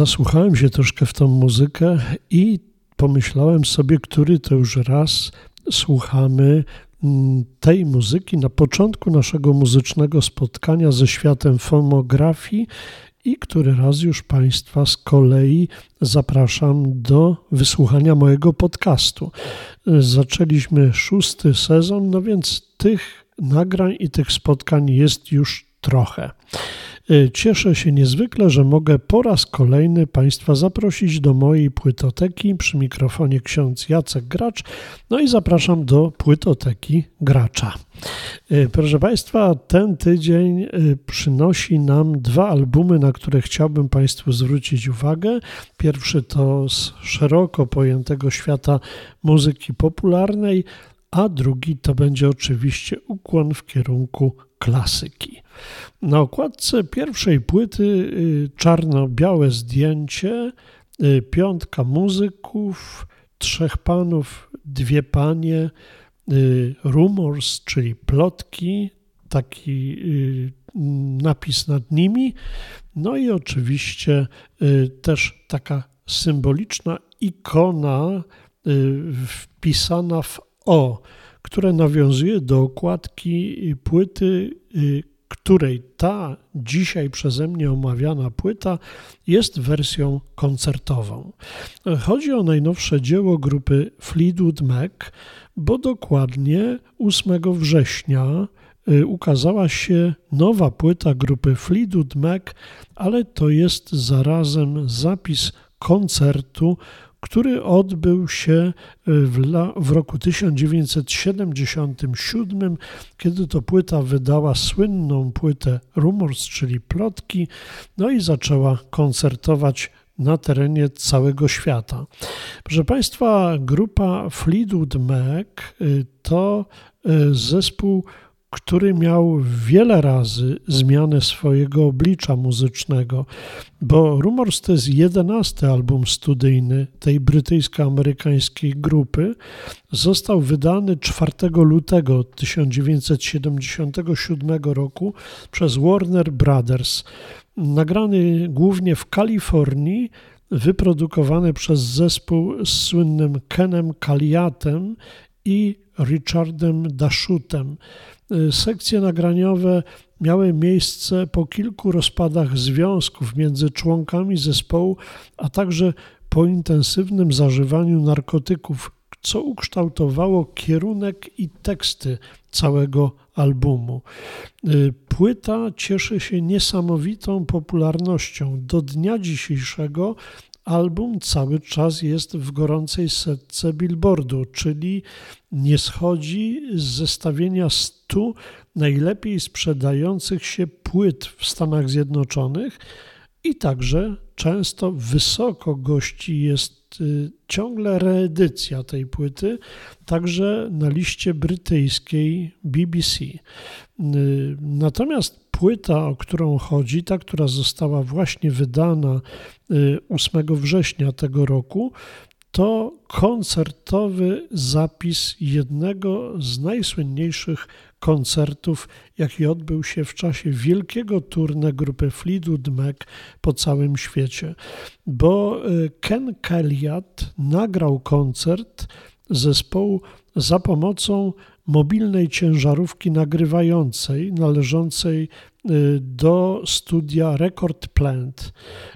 zasłuchałem się troszkę w tą muzykę i pomyślałem sobie, który to już raz słuchamy mm, tej muzyki na początku naszego muzycznego spotkania ze światem fonografii i który raz już Państwa z kolei zapraszam do wysłuchania mojego podcastu. Zaczęliśmy szósty sezon, no więc tych nagrań i tych spotkań jest już trochę. Y, cieszę się niezwykle, że mogę po raz kolejny Państwa zaprosić do mojej płytoteki przy mikrofonie ksiądz Jacek Gracz. No i zapraszam do płytoteki Gracza. Y, proszę Państwa, ten tydzień y, przynosi nam dwa albumy, na które chciałbym Państwu zwrócić uwagę. Pierwszy to z szeroko pojętego świata muzyki popularnej, a drugi to będzie oczywiście ukłon w kierunku klasyki. Na okładce pierwszej płyty y, czarno-białe zdjęcie, y, piątka muzyków, trzech panów, dwie panie, y, rumors, czyli plotki, taki napis nad nimi, no i oczywiście też taka symboliczna ikona wpisana w O, które nawiązuje do okładki płyty, której ta dzisiaj przeze mnie omawiana płyta jest wersją koncertową. Chodzi o najnowsze dzieło grupy Fleetwood Mac, bo dokładnie 8 września y, ukazała się nowa płyta grupy Fleetwood Mac, ale to jest zarazem zapis koncertu, który odbył się e, w, w, roku 1977, kiedy to płyta wydała słynną płytę Rumors, czyli plotki, no i zaczęła koncertować na terenie całego świata. Proszę Państwa, grupa Fleetwood Mac e, to e, zespół który miał wiele razy zmianę swojego oblicza muzycznego, bo Rumors to jest jedenasty album studyjny tej brytyjsko-amerykańskiej grupy. Został wydany 4 lutego 1977 roku przez Warner Brothers. Nagrany głównie w Kalifornii, wyprodukowany przez zespół z słynnym Kenem Kaliatem i Richardem Dashutem. Y, sekcje nagraniowe miały miejsce po kilku rozpadach związków między członkami zespołu, a także po intensywnym zażywaniu narkotyków, co ukształtowało kierunek i teksty całego albumu. Y, płyta cieszy się niesamowitą popularnoznością. Do dnia dzisiejszego album cały czas jest w gorącej setce billboardu, czyli nie schodzi z zestawienia 100 najlepiej sprzedających się płyt w Stanach Zjednoczonych i także często wysoko gości jest y, ciągle reedycja tej płyty, także na liście brytyjskiej BBC. Y, natomiast płyta, o którą chodzi, ta, która została właśnie wydana 8 y, września tego roku, to koncertowy zapis jednego z najsłynniejszych koncertów, jaki odbył się w czasie wielkiego turne grupy Fleetwood Mac po całym świecie. Bo y, Ken Kellyat nagrał koncert zespołu za pomocą mobilnej ciężarówki nagrywającej należącej do studia Record Plant,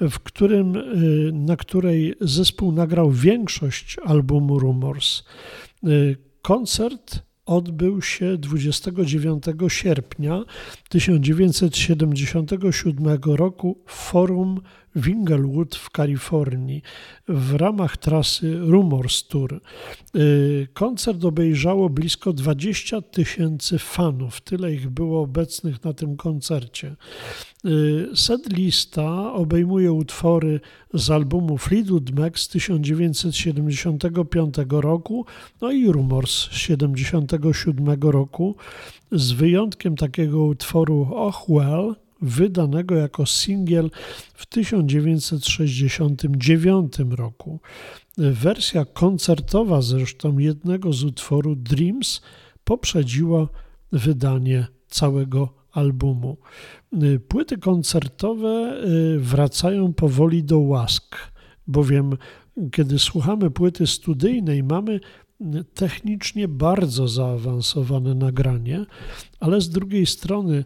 w którym, y, na której zespół nagrał większość albumu Rumors. Y, koncert odbył się 29 sierpnia 1977 roku w Forum w Inglewood w Kalifornii w ramach trasy Rumors Tour. Y, koncert obejrzało blisko 20 tysięcy fanów, tyle ich było obecnych na tym koncercie. Y, set lista obejmuje utwory z albumu Fleetwood Mac z 1975 roku, no i Rumors z 1977 roku, z wyjątkiem takiego utworu Och Well, wydanego jako singiel w 1969 roku. Wersja koncertowa zresztą jednego z utworów Dreams poprzedziła wydanie całego albumu. Płyty koncertowe wracają powoli do łask, bowiem kiedy słuchamy płyty studyjnej, mamy technicznie bardzo zaawansowane nagranie, ale z drugiej strony y,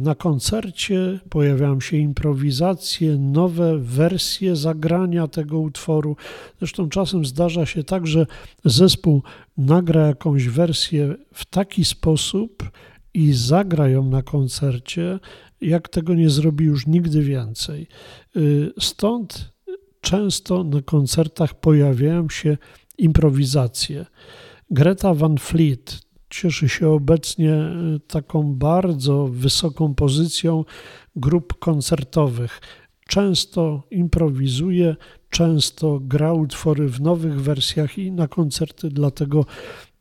na koncercie pojawiają się improwizacje, nowe wersje zagrania tego utworu. Zresztą czasem zdarza się tak, że zespół nagra jakąś wersję w taki sposób i zagra ją na koncercie, jak tego nie zrobi już nigdy więcej. Y, stąd często na koncertach pojawiają się improwizacje. Greta Van Fleet cieszy się obecnie e, taką bardzo wysoką pozycją grup koncertowych. Często improwizuje, często gra utwory w nowych wersjach i na koncerty, dlatego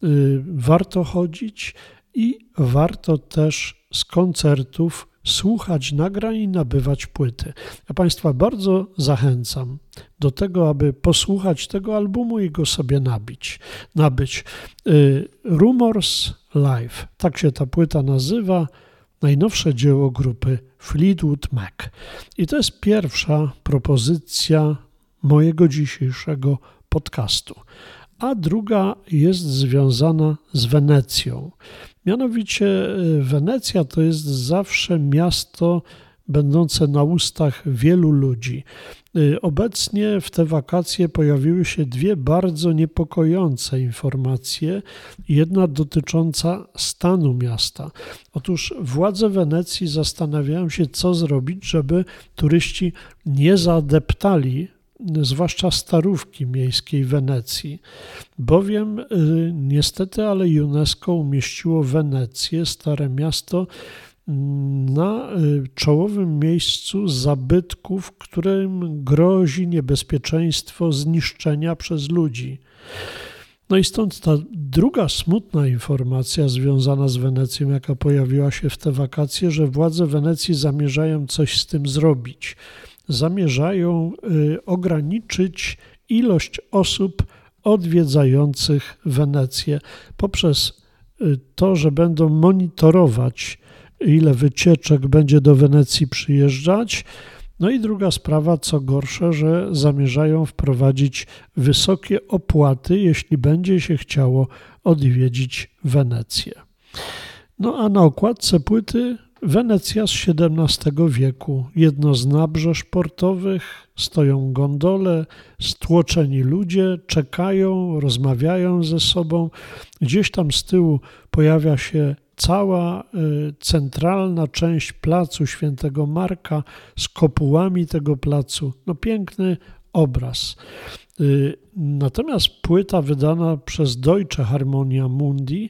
y, warto chodzić i warto też z koncertów słuchać nagrań i nabywać płyty. Ja Państwa bardzo zachęcam do tego, aby posłuchać tego albumu i go sobie nabić, nabyć. Y, Rumors Live, tak się ta płyta nazywa, najnowsze dzieło grupy Fleetwood Mac. I to jest pierwsza propozycja mojego dzisiejszego podcastu. A druga jest związana z Wenecją. Mianowicie y, Wenecja to jest zawsze miasto będące na ustach wielu ludzi. Y, obecnie w te wakacje pojawiły się dwie bardzo niepokojące informacje. Jedna dotycząca stanu miasta. Otóż władze Wenecji zastanawiają się, co zrobić, żeby turyści nie zadeptali zwłaszcza starówki miejskiej Wenecji, bowiem y, niestety, ale UNESCO umieściło Wenecję, stare miasto, mm, na y, czołowym miejscu zabytków, którym grozi niebezpieczeństwo zniszczenia przez ludzi. No i stąd ta druga smutna informacja związana z Wenecją, jaka pojawiła się w te wakacje, że władze Wenecji zamierzają coś z tym zrobić zamierzają y, ograniczyć ilość osób odwiedzających Wenecję poprzez y, to, że będą monitorować, ile wycieczek będzie do Wenecji przyjeżdżać. No i druga sprawa, co gorsze, że zamierzają wprowadzić wysokie opłaty, jeśli będzie się chciało odwiedzić Wenecję. No a na okładce płyty Wenecja z XVII wieku. Jedno z nabrzeż portowych, stoją gondole, stłoczeni ludzie, czekają, rozmawiają ze sobą. Gdzieś tam z tyłu pojawia się cała y, centralna część placu Świętego Marka z kopułami tego placu. No piękny obraz. Y, natomiast płyta wydana przez Deutsche Harmonia Mundi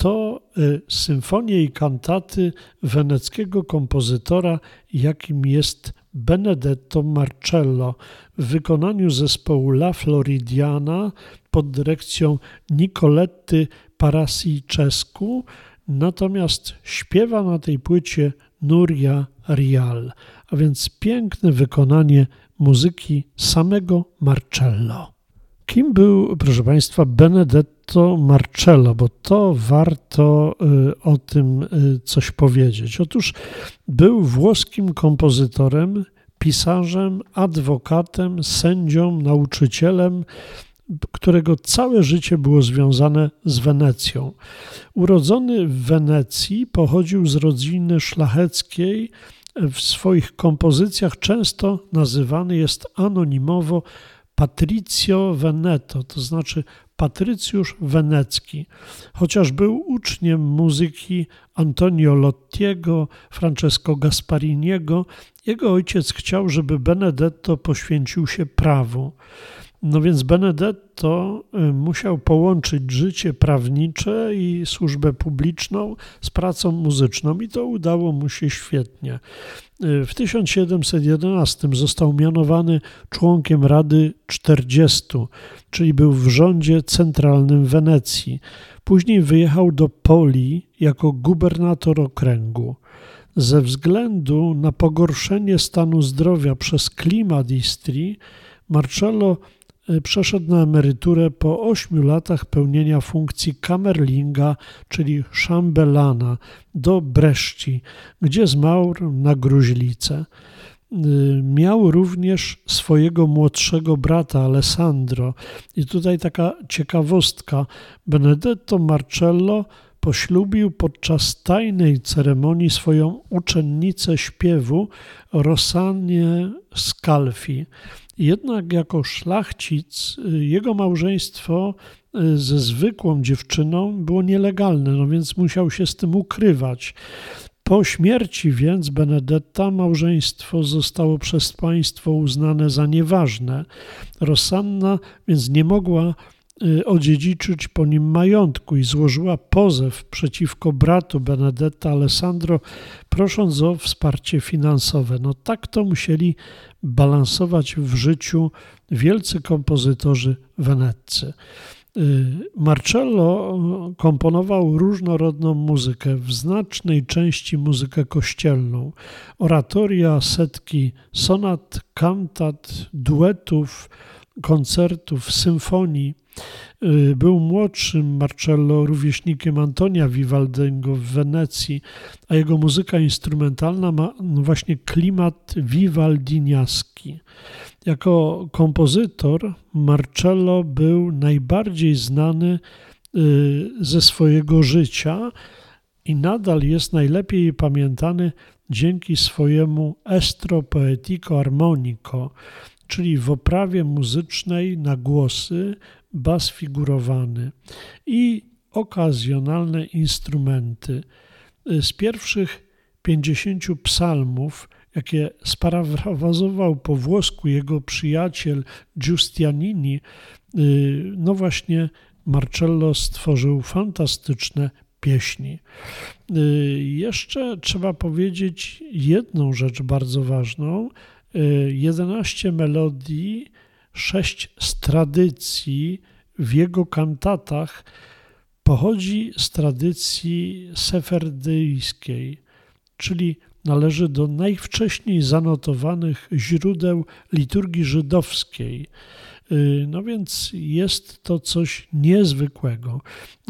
to y, symfonie i kantaty weneckiego kompozytora, jakim jest Benedetto Marcello w wykonaniu zespołu La Floridiana pod dyrekcją Nicoletty Parasicescu, natomiast śpiewa na tej płycie Nuria Rial, a więc piękne wykonanie muzyki samego Marcello. Kim był, proszę Państwa, Benedetto Marcello? Bo to warto y, o tym y, coś powiedzieć. Otóż był włoskim kompozytorem, pisarzem, adwokatem, sędzią, nauczycielem, którego całe życie było związane z Wenecją. Urodzony w Wenecji, pochodził z rodziny szlacheckiej. W swoich kompozycjach często nazywany jest anonimowo Patricio Veneto, to znaczy Patrycjusz Wenecki, chociaż był uczniem muzyki Antonio Lottiego, Francesco Gaspariniego, jego ojciec chciał, żeby Benedetto poświęcił się prawu. No więc Benedetto y, musiał połączyć życie prawnicze i służbę publiczną z pracą muzyczną i to udało mu się świetnie. Y, w 1711 został mianowany członkiem Rady 40, czyli był w rządzie centralnym Wenecji. Później wyjechał do Poli jako gubernator okręgu. Ze względu na pogorszenie stanu zdrowia przez klimat Istrii, Marcello przeszedł na emeryturę po ośmiu latach pełnienia funkcji kamerlinga, czyli szambelana, do Breszci, gdzie zmarł na gruźlicę. Y, miał również swojego młodszego brata Alessandro. I tutaj taka ciekawostka. Benedetto Marcello poślubił podczas tajnej ceremonii swoją uczennicę śpiewu Rossanię Scalfi. Jednak jako szlachcic y, jego małżeństwo y, ze zwykłą dziewczyną było nielegalne, no więc musiał się z tym ukrywać. Po śmierci więc Benedetta małżeństwo zostało przez państwo uznane za nieważne. Rosanna więc nie mogła odziedziczyć po nim majątku i złożyła pozew przeciwko bratu Benedetta Alessandro, prosząc o wsparcie finansowe. No tak to musieli balansować w życiu wielcy kompozytorzy weneccy. Y, Marcello y, komponował różnorodną muzykę, w znacznej części muzykę kościelną, oratoria, setki sonat, kantat, duetów, koncertów, symfonii. Y, był młodszym Marcello rówieśnikiem Antonia Vivaldego w Wenecji, a jego muzyka instrumentalna ma właśnie klimat vivaldiniaski. Jako kompozytor Marcello był najbardziej znany y, ze swojego życia i nadal jest najlepiej pamiętany dzięki swojemu estro poetico armonico, czyli w oprawie muzycznej na głosy, bas figurowany i okazjonalne instrumenty. Z pierwszych 50 psalmów jakie sparafrazował po włosku jego przyjaciel Giustianini, y, no właśnie Marcello stworzył fantastyczne pieśni. Y, jeszcze trzeba powiedzieć jedną rzecz bardzo ważną. 11 y, melodii, 6 z tradycji w jego kantatach pochodzi z tradycji seferdyjskiej, czyli należy do najwcześniej zanotowanych źródeł liturgii żydowskiej. Y, no więc jest to coś niezwykłego.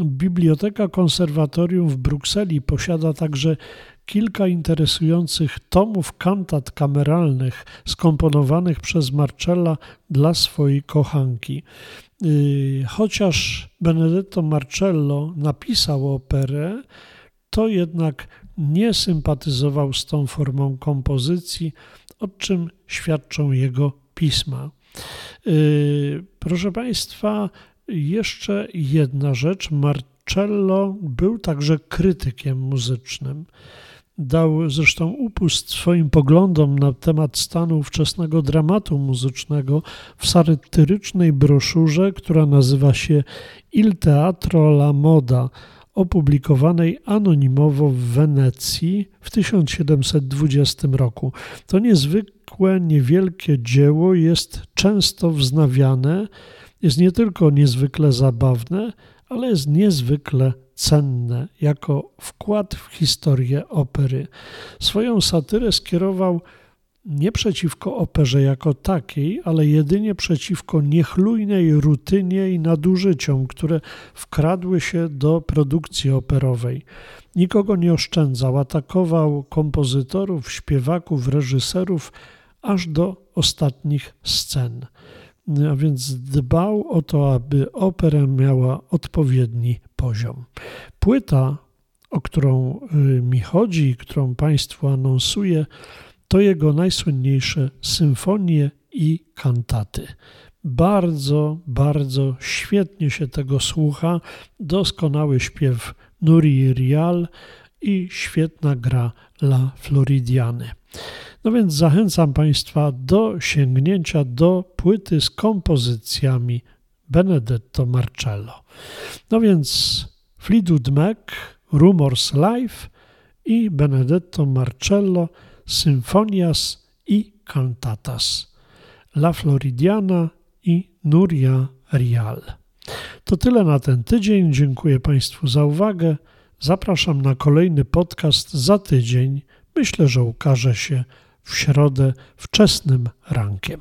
Biblioteka Konserwatorium w Brukseli posiada także kilka interesujących tomów kantat kameralnych skomponowanych przez Marcella dla swojej kochanki. Y, chociaż Benedetto Marcello napisał operę, to jednak nie sympatyzował z tą formą kompozycji, o czym świadczą jego pisma. Y, proszę Państwa, jeszcze jedna rzecz. Marcello był także krytykiem muzycznym. Dał zresztą upust swoim poglądom na temat stanu ówczesnego dramatu muzycznego w satyrycznej broszurze, która nazywa się Il Teatro la Moda opublikowanej anonimowo w Wenecji w 1720 roku. To niezwykłe, niewielkie dzieło jest często wznawiane, jest nie tylko niezwykle zabawne, ale jest niezwykle cenne jako wkład w historię opery. Swoją satyrę skierował nie przeciwko operze jako takiej, ale jedynie przeciwko niechlujnej rutynie i nadużyciom, które wkradły się do produkcji operowej. Nikogo nie oszczędzał, atakował kompozytorów, śpiewaków, reżyserów aż do ostatnich scen. A więc dbał o to, aby opera miała odpowiedni poziom. Płyta, o którą y, mi chodzi, którą Państwu anonsuję, to jego najsłynniejsze symfonie i kantaty. Bardzo, bardzo świetnie się tego słucha. Doskonały śpiew Nuri Rial i świetna gra La Floridiany. No więc zachęcam Państwa do sięgnięcia do płyty z kompozycjami Benedetto Marcello. No więc Fleetwood Mac, Rumors Live i Benedetto Marcello – Symfonias i Cantatas, La Floridiana i Nuria Rial. To tyle na ten tydzień. Dziękuję Państwu za uwagę. Zapraszam na kolejny podcast za tydzień. Myślę, że ukaże się w środę wczesnym rankiem.